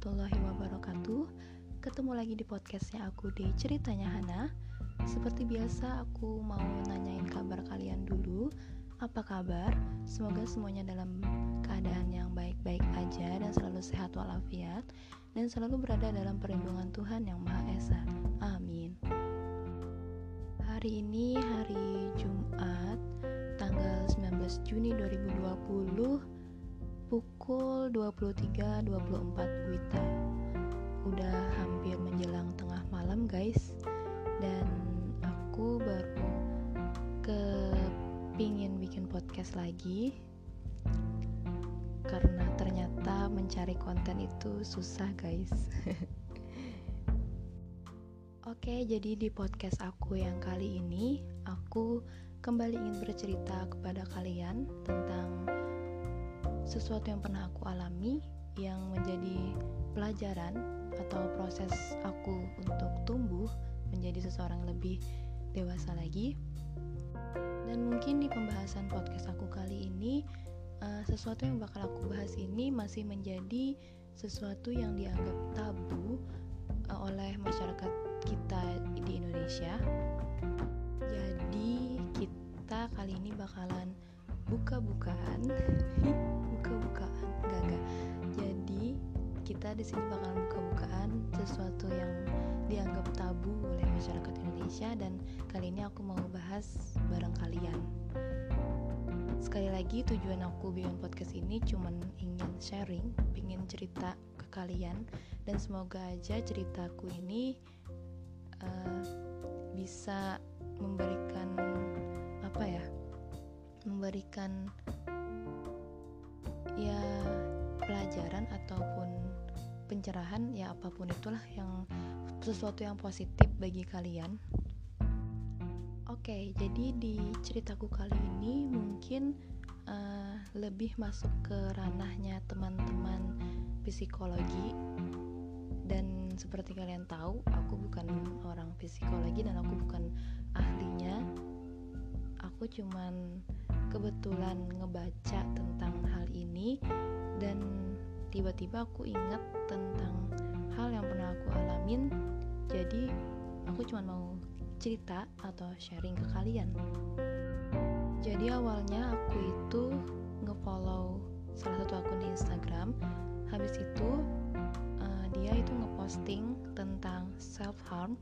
warahmatullahi wabarakatuh. Ketemu lagi di podcastnya aku di Ceritanya Hana. Seperti biasa aku mau nanyain kabar kalian dulu. Apa kabar? Semoga semuanya dalam keadaan yang baik-baik aja Dan selalu sehat walafiat Dan selalu berada dalam perlindungan Tuhan yang Maha Esa. Amin. Hari ini hari Jumat Tanggal 19 Juni 2020 pukul 23.24 Wita. Udah hampir menjelang tengah malam guys. Dan aku baru kepingin bikin podcast lagi. Karena ternyata mencari konten itu susah guys. Oke, jadi di podcast aku yang kali ini Aku kembali ingin bercerita kepada kalian tentang sesuatu yang pernah aku alami yang menjadi pelajaran atau proses aku untuk tumbuh menjadi seseorang lebih dewasa lagi. Dan mungkin di pembahasan podcast aku kali ini uh, sesuatu yang bakal aku bahas ini masih menjadi sesuatu yang dianggap tabu uh, oleh masyarakat kita di Indonesia. Jadi kita kali ini bakalan buka-bukaan buka-bukaan. Enggak enggak jadi kita di sini bakal buka-bukaan sesuatu yang dianggap tabu oleh masyarakat Indonesia dan kali ini aku mau bahas bareng kalian. Sekali lagi tujuan aku bikin podcast ini cuman ingin sharing ingin cerita ke kalian dan semoga aja ceritaku ini uh, bisa memberikan apa ya memberikan ya pelajaran ataupun pencerahan ya apa pun itulah yang sesuatu yang positif bagi kalian. Oke, jadi di ceritaku kali ini mungkin uh, lebih masuk ke ranahnya teman-teman psikologi dan seperti kalian tahu, aku bukan orang psikologi dan aku bukan ahlinya. Aku cuman kebetulan ngebaca tentang hal ini dan tiba-tiba aku ingat tentang hal yang pernah aku alamin. Jadi aku cuma mau cerita atau sharing ke kalian. Jadi awalnya aku itu ngefollow salah satu akun di Instagram. Habis itu uh, dia itu ngeposting tentang self harm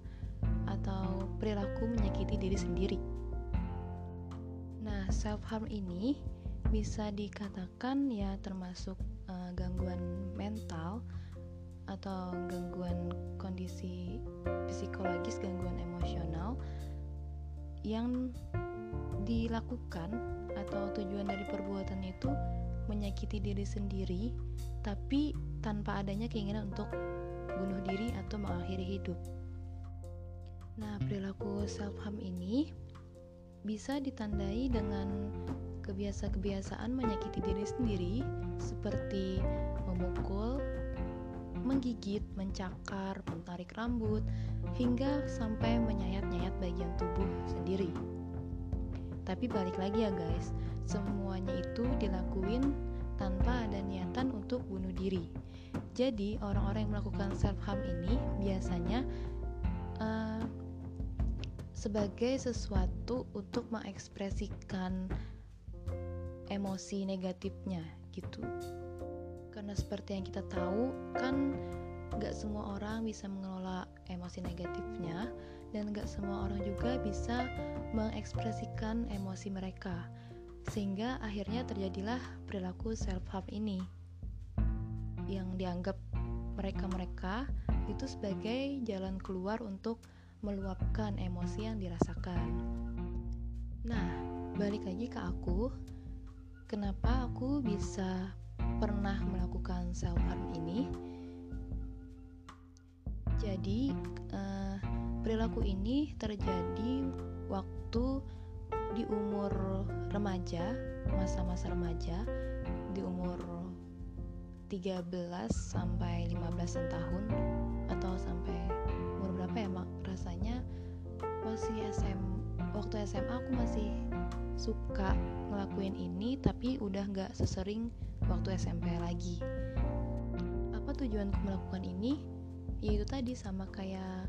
atau perilaku menyakiti diri sendiri self harm ini bisa dikatakan ya termasuk uh, gangguan mental atau gangguan kondisi psikologis, gangguan emosional yang dilakukan atau tujuan dari perbuatan itu menyakiti diri sendiri tapi tanpa adanya keinginan untuk bunuh diri atau mengakhiri hidup. Nah, perilaku self harm ini bisa ditandai dengan kebiasa-kebiasaan menyakiti diri sendiri seperti memukul, menggigit, mencakar, menarik rambut, hingga sampai menyayat-nyayat bagian tubuh sendiri. Tapi balik lagi ya guys, semuanya itu dilakuin tanpa ada niatan untuk bunuh diri. Jadi orang-orang yang melakukan self harm ini biasanya sebagai sesuatu untuk mengekspresikan emosi negatifnya gitu. Karena seperti yang kita tahu kan gak semua orang bisa mengelola emosi negatifnya dan gak semua orang juga bisa mengekspresikan emosi mereka. Sehingga akhirnya terjadilah perilaku self harm ini yang dianggap mereka-mereka itu sebagai jalan keluar untuk meluapkan emosi yang dirasakan. Nah, balik lagi ke aku, kenapa aku bisa pernah melakukan self harm ini? Jadi, uh, perilaku ini terjadi waktu di umur remaja, masa-masa remaja, di umur 13 sampai 15 tahun atau sampai berapa ya mak? Rasanya masih SM waktu SMA aku masih suka ngelakuin ini tapi udah nggak sesering waktu SMP lagi. Apa tujuanku melakukan ini? Yaitu tadi sama kayak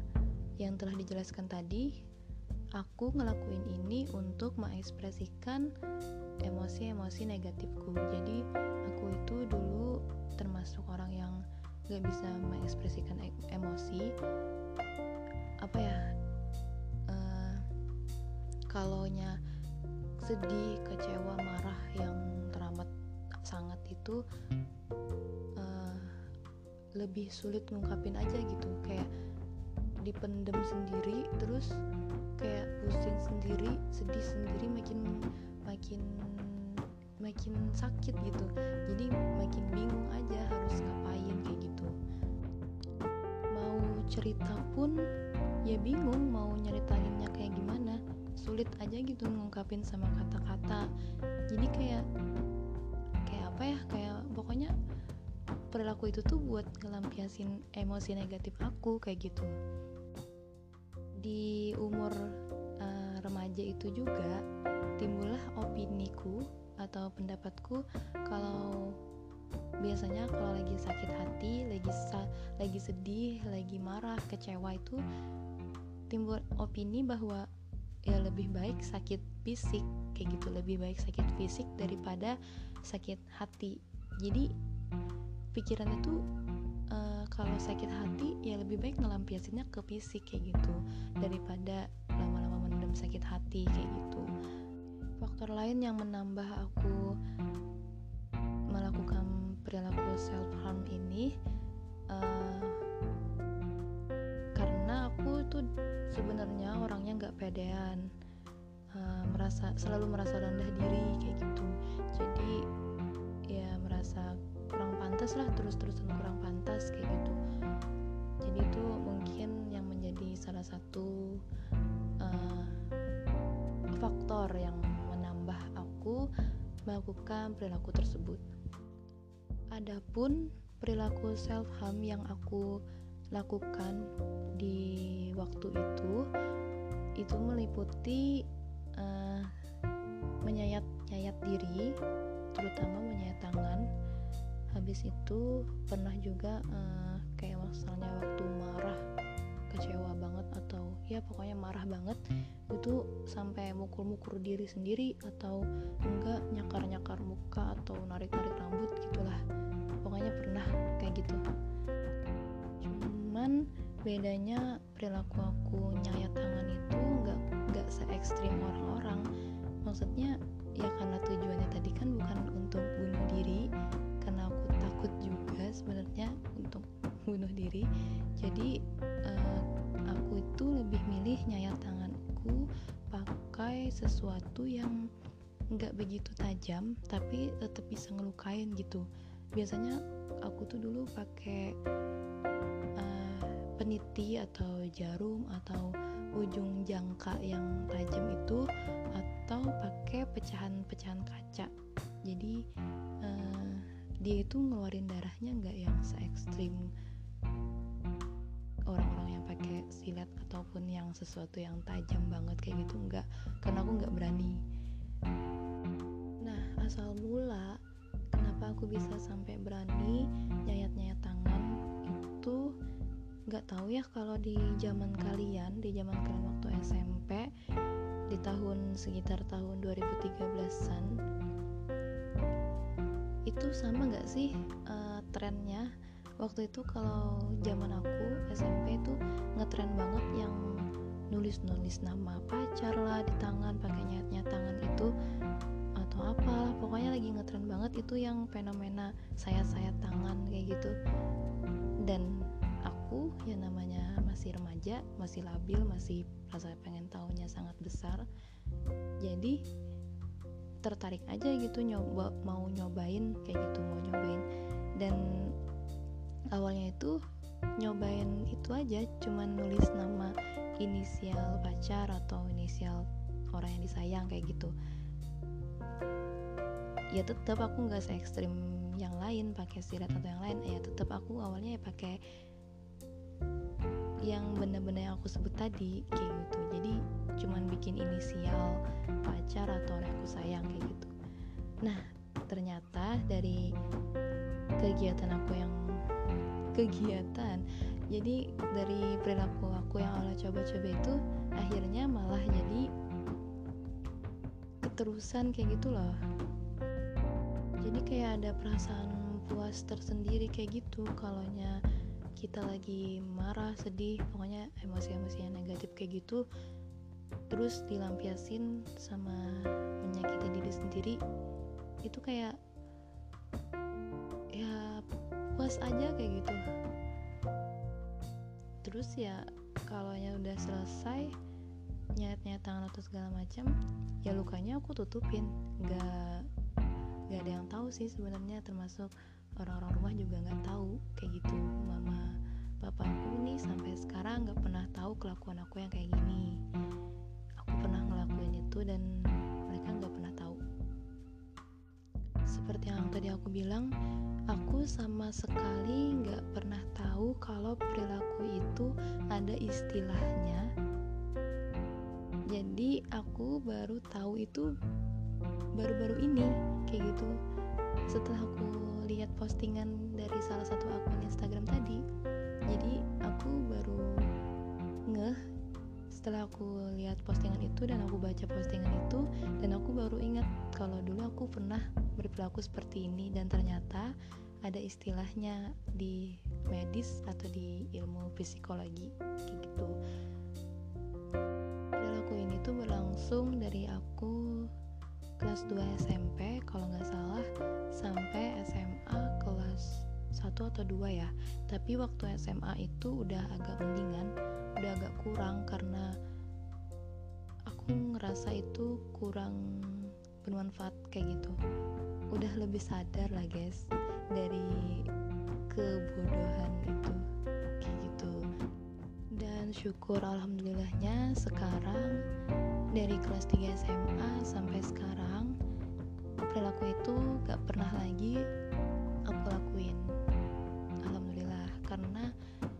yang telah dijelaskan tadi aku ngelakuin ini untuk mengekspresikan emosi-emosi negatifku. Jadi aku itu dulu termasuk orang yang gak bisa mengekspresikan e emosi kalaunya sedih kecewa marah yang teramat sangat itu uh, lebih sulit ngungkapin aja gitu. Kayak dipendem sendiri terus kayak pusing sendiri sedih sendiri makin makin makin sakit gitu. Jadi makin bingung aja harus ngapain kayak gitu. Mau cerita pun ya bingung mau nyeritainnya kayak gimana sulit aja gitu ngungkapin sama kata-kata. Jadi kayak kayak apa ya kayak pokoknya perilaku itu tuh buat ngelampiasin emosi negatif aku kayak gitu. Di umur uh, remaja itu juga timbullah opiniku atau pendapatku kalau biasanya kalau lagi sakit hati, lagi sa lagi sedih, lagi marah, kecewa itu timbul opini bahwa ya lebih baik sakit fisik kayak gitu, lebih baik sakit fisik daripada sakit hati. Jadi pikiran itu uh, kalau sakit hati ya lebih baik ngelampiasinnya ke fisik kayak gitu daripada lama-lama mendem sakit hati kayak gitu faktor lain yang menambah aku melakukan perilaku self harm ini uh, tuh sebenarnya orangnya nggak pedean uh, merasa selalu merasa rendah diri kayak gitu jadi ya merasa kurang pantas lah terus-terusan kurang pantas kayak gitu jadi itu mungkin yang menjadi salah satu uh, faktor yang aku melakukan perilaku tersebut. Adapun perilaku self harm yang aku lakukan di waktu itu itu meliputi uh, menyayat-nyayat diri, terutama menyayat tangan. Habis itu pernah juga uh, kayak misalnya waktu marah, kecewa banget atau ya pokoknya marah banget itu sampai mukul-mukul diri sendiri atau enggak nyakar-nyakar muka atau narik-narik rambut bedanya perilaku aku nyayat tangan itu enggak enggak se ekstrim orang-orang. Maksudnya ya karena tujuannya tadi kan bukan untuk bunuh diri karena aku takut juga sebenarnya untuk bunuh diri. Jadi uh, aku itu lebih milih nyayat tangan aku pakai sesuatu yang nggak begitu tajam tapi tetap bisa ngelukain gitu. Biasanya aku tuh dulu pakai peniti atau jarum atau ujung jangka yang tajam itu atau pakai pecahan-pecahan kaca. Jadi uh, dia itu ngeluarin darahnya nggak yang se ekstrim orang-orang yang pakai silet ataupun yang sesuatu yang tajam banget kayak gitu enggak karena aku nggak berani. Nah asal mula kenapa aku bisa sampai berani nyayat-nyayat tangan itu nggak tahu ya kalau di zaman kalian di zaman kalian waktu SMP di tahun sekitar tahun 2013an itu sama nggak sih uh, trennya? Waktu itu kalau zaman aku SMP itu ngetren banget yang nulis-nulis nama pacar lah di tangan pakai nyat-nyat tangan itu atau apa pokoknya lagi ngetren banget itu yang fenomena sayat-sayat tangan kayak gitu. Dan yang namanya masih remaja masih labil masih rasa pengen tahunya sangat besar. Jadi tertarik aja gitu nyoba mau nyobain kayak gitu mau nyobain. Dan awalnya itu nyobain itu aja cuman nulis nama inisial pacar atau inisial orang yang disayang kayak gitu. Ya tetap aku nggak se ekstrim yang lain pakai sirat atau yang lain. Ya tetap aku awalnya ya pakai yang bener-bener yang aku sebut tadi kayak gitu. Jadi cuman bikin inisial pacar atau orang aku sayang kayak gitu. Nah ternyata dari kegiatan aku yang kegiatan jadi dari perilaku aku yang awalnya coba-coba itu akhirnya malah jadi keterusan kayak gitu loh. Jadi kayak ada perasaan puas tersendiri kayak gitu kalaunya kita lagi marah sedih pokoknya emosi-emosi yang negatif kayak gitu terus dilampiasin sama menyakiti diri sendiri itu kayak ya puas aja kayak gitu. Terus ya kalau udah selesai nyet-nyet tangan atau segala macam ya lukanya aku tutupin. Nggak nggak ada yang tahu sih sebenarnya termasuk orang-orang rumah juga nggak tahu kayak gitu. Mama bapakku nih sampai sekarang nggak pernah tahu kelakuan aku yang kayak gini. Aku pernah ngelakuin itu dan mereka nggak pernah tahu. Seperti yang tadi aku bilang aku sama sekali nggak pernah tahu kalau perilaku itu ada istilahnya. Jadi aku baru tahu itu baru-baru ini kayak gitu. Setelah aku lihat postingan dari salah satu akun Instagram tadi. Jadi aku baru ngeh setelah aku lihat postingan itu dan aku baca postingan itu dan aku baru ingat kalau dulu aku pernah berperilaku seperti ini dan ternyata ada istilahnya di medis atau di ilmu psikologi kayak gitu. Perilaku ini tuh berlangsung dari aku kelas 2 SMP kalau nggak salah sampai SMA kelas 1 atau 2 ya. Tapi waktu SMA itu udah agak mendingan udah agak kurang karena aku ngerasa itu kurang bermanfaat kayak gitu. Udah lebih sadar lah guys dari kebodohan itu syukur alhamdulillahnya sekarang dari kelas 3 SMA sampai sekarang perilaku itu gak pernah lagi aku lakuin. Alhamdulillah karena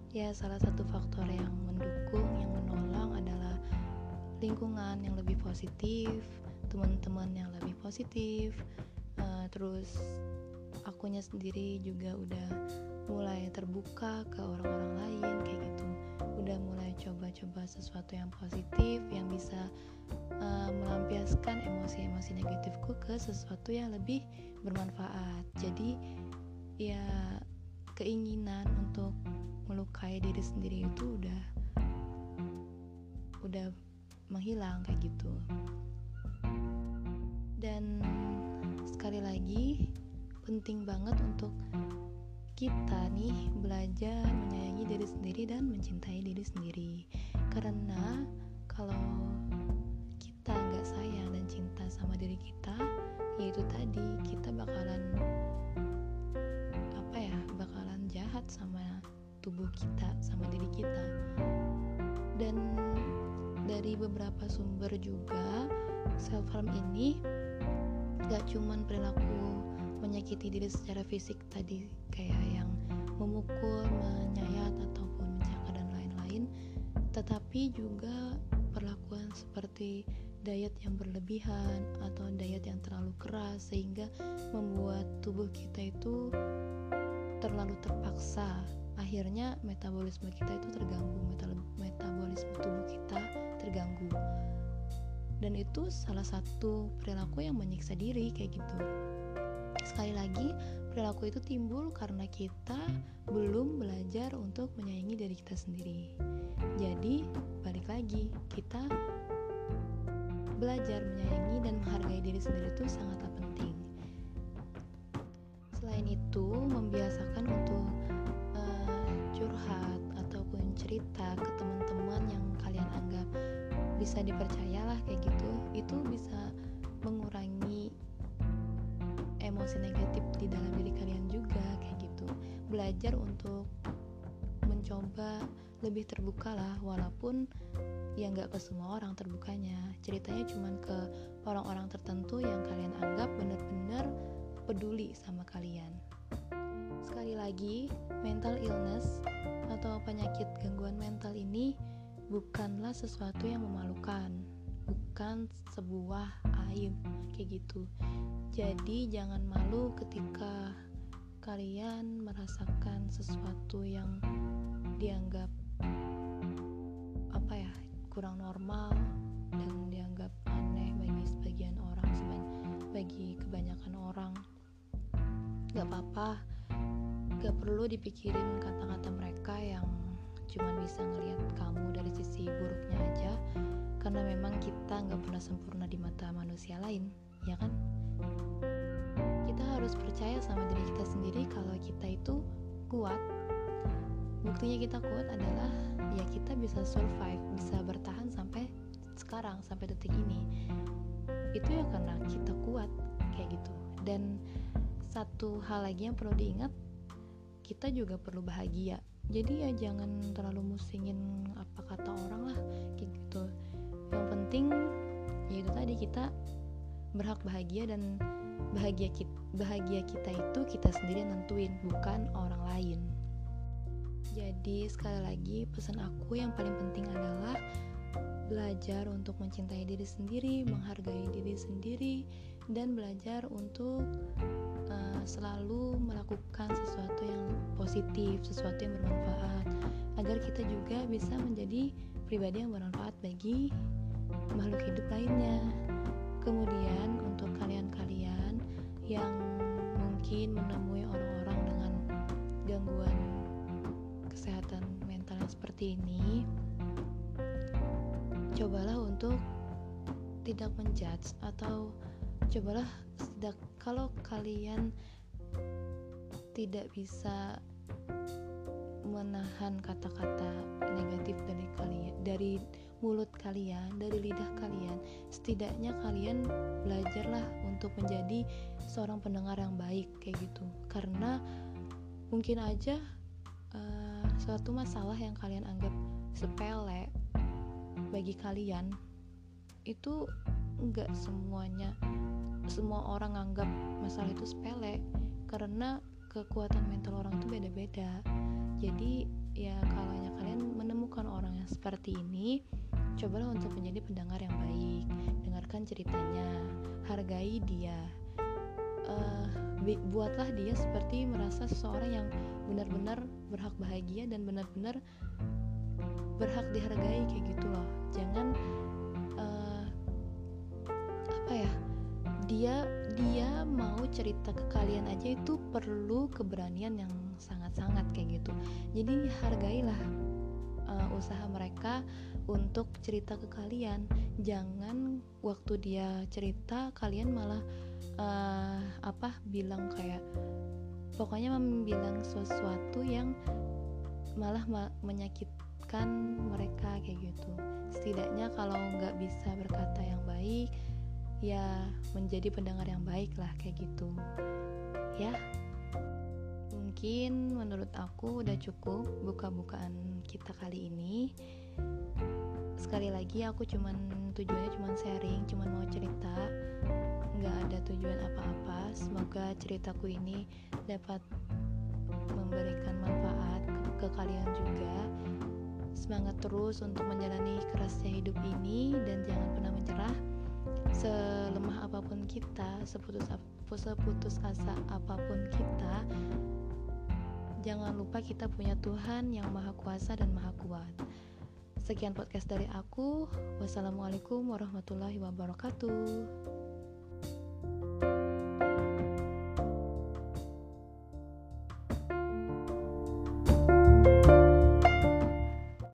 ya salah satu faktor yang mendukung yang menolong adalah lingkungan yang lebih positif teman-teman yang lebih positif uh, terus akunya sendiri juga udah mulai terbuka ke orang-orang lain kayak gitu. Udah mulai coba-coba sesuatu yang positif yang bisa uh, melampiaskan emosi-emosi negatifku ke sesuatu yang lebih bermanfaat. Jadi ya keinginan untuk melukai diri sendiri itu udah udah menghilang kayak gitu. Dan sekali lagi penting banget untuk kita nih belajar menyayangi diri sendiri dan mencintai diri sendiri. Karena kalau kita nggak sayang dan cinta sama diri kita yaitu tadi kita bakalan apa ya bakalan jahat sama tubuh kita sama diri kita. Dan dari beberapa sumber juga self harm ini gak cuman perilaku menyakiti diri secara fisik tadi kayak yang memukul, menyayat ataupun mencakar dan lain-lain. Tetapi juga perlakuan seperti diet yang berlebihan atau diet yang terlalu keras sehingga membuat tubuh kita itu terlalu terpaksa. Akhirnya metabolisme kita itu terganggu metabolisme tubuh kita terganggu. Dan itu salah satu perilaku yang menyiksa diri kayak gitu sekali lagi perilaku itu timbul karena kita belum belajar untuk menyayangi diri kita sendiri. Jadi balik lagi kita belajar menyayangi dan menghargai diri sendiri itu sangatlah penting. Selain itu membiasakan untuk uh, curhat ataupun cerita ke teman-teman yang kalian anggap bisa dipercayalah kayak gitu itu bisa mengurangi emosi negatif di dalam diri kalian juga kayak gitu. Belajar untuk mencoba lebih terbuka lah walaupun ya nggak ke semua orang terbukanya. Ceritanya cuma ke orang-orang tertentu yang kalian anggap benar-benar peduli sama kalian. Sekali lagi mental illness atau penyakit gangguan mental ini bukanlah sesuatu yang memalukan bukan sebuah aib kayak gitu jadi jangan malu ketika kalian merasakan sesuatu yang dianggap apa ya kurang normal dan dianggap aneh bagi sebagian orang bagi kebanyakan orang. Gak apa-apa gak perlu dipikirin kata-kata mereka yang cuma bisa ngelihat kamu dari sisi buruknya aja karena memang kita nggak pernah sempurna di mata manusia lain ya kan kita harus percaya sama diri kita sendiri kalau kita itu kuat. Buktinya kita kuat adalah ya kita bisa survive bisa bertahan sampai sekarang sampai detik ini. Itu ya karena kita kuat kayak gitu. Dan satu hal lagi yang perlu diingat kita juga perlu bahagia. Jadi ya jangan terlalu musingin apa kata orang lah kayak gitu. Yang penting ya itu tadi kita berhak bahagia dan bahagia kita bahagia kita itu kita sendiri nentuin bukan orang lain jadi sekali lagi pesan aku yang paling penting adalah belajar untuk mencintai diri sendiri, menghargai diri sendiri, dan belajar untuk uh, selalu melakukan sesuatu yang positif, sesuatu yang bermanfaat, agar kita juga bisa menjadi pribadi yang bermanfaat bagi makhluk hidup lainnya. Kemudian, untuk kalian-kalian yang mungkin menemui orang-orang dengan gangguan kesehatan mental seperti ini, cobalah untuk tidak menjudge atau cobalah tidak kalau kalian tidak bisa menahan kata-kata negatif dari kalian dari mulut kalian dari lidah kalian setidaknya kalian belajarlah untuk menjadi seorang pendengar yang baik kayak gitu. Karena mungkin aja uh, suatu masalah yang kalian anggap sepele bagi kalian itu nggak semuanya semua orang anggap masalah itu sepele karena kekuatan mental orang itu beda-beda. Jadi ya kalau kalian menemukan orang yang seperti ini cobalah untuk menjadi pendengar yang baik. Dengarkan ceritanya. Hargai dia. Uh, buatlah dia seperti merasa seseorang yang benar-benar berhak bahagia dan benar-benar berhak dihargai kayak gitu loh. Jangan uh, apa ya dia dia mau cerita ke kalian aja itu perlu keberanian yang sangat-sangat kayak gitu. Jadi hargailah uh, usaha mereka untuk cerita ke kalian. Jangan waktu dia cerita kalian malah uh, apa bilang kayak pokoknya bilang sesuatu yang malah menyakit menyelamatkan mereka kayak gitu. Setidaknya kalau nggak bisa berkata yang baik ya menjadi pendengar yang baik lah kayak gitu. Ya. Mungkin menurut aku udah cukup buka-bukaan kita kali ini sekali lagi aku cuman tujuannya cuman sharing cuman mau cerita nggak ada tujuan apa-apa semoga ceritaku ini dapat memberikan manfaat ke, ke kalian juga Semangat terus untuk menjalani kerasnya hidup ini dan jangan pernah menyerah. Selemah apa pun kita, seputus seputus asa apa pun kita, jangan lupa kita punya Tuhan yang Maha Kuasa dan Maha Kuat. Sekian podcast dari aku. Wassalamualaikum warahmatullahi wabarakatuh.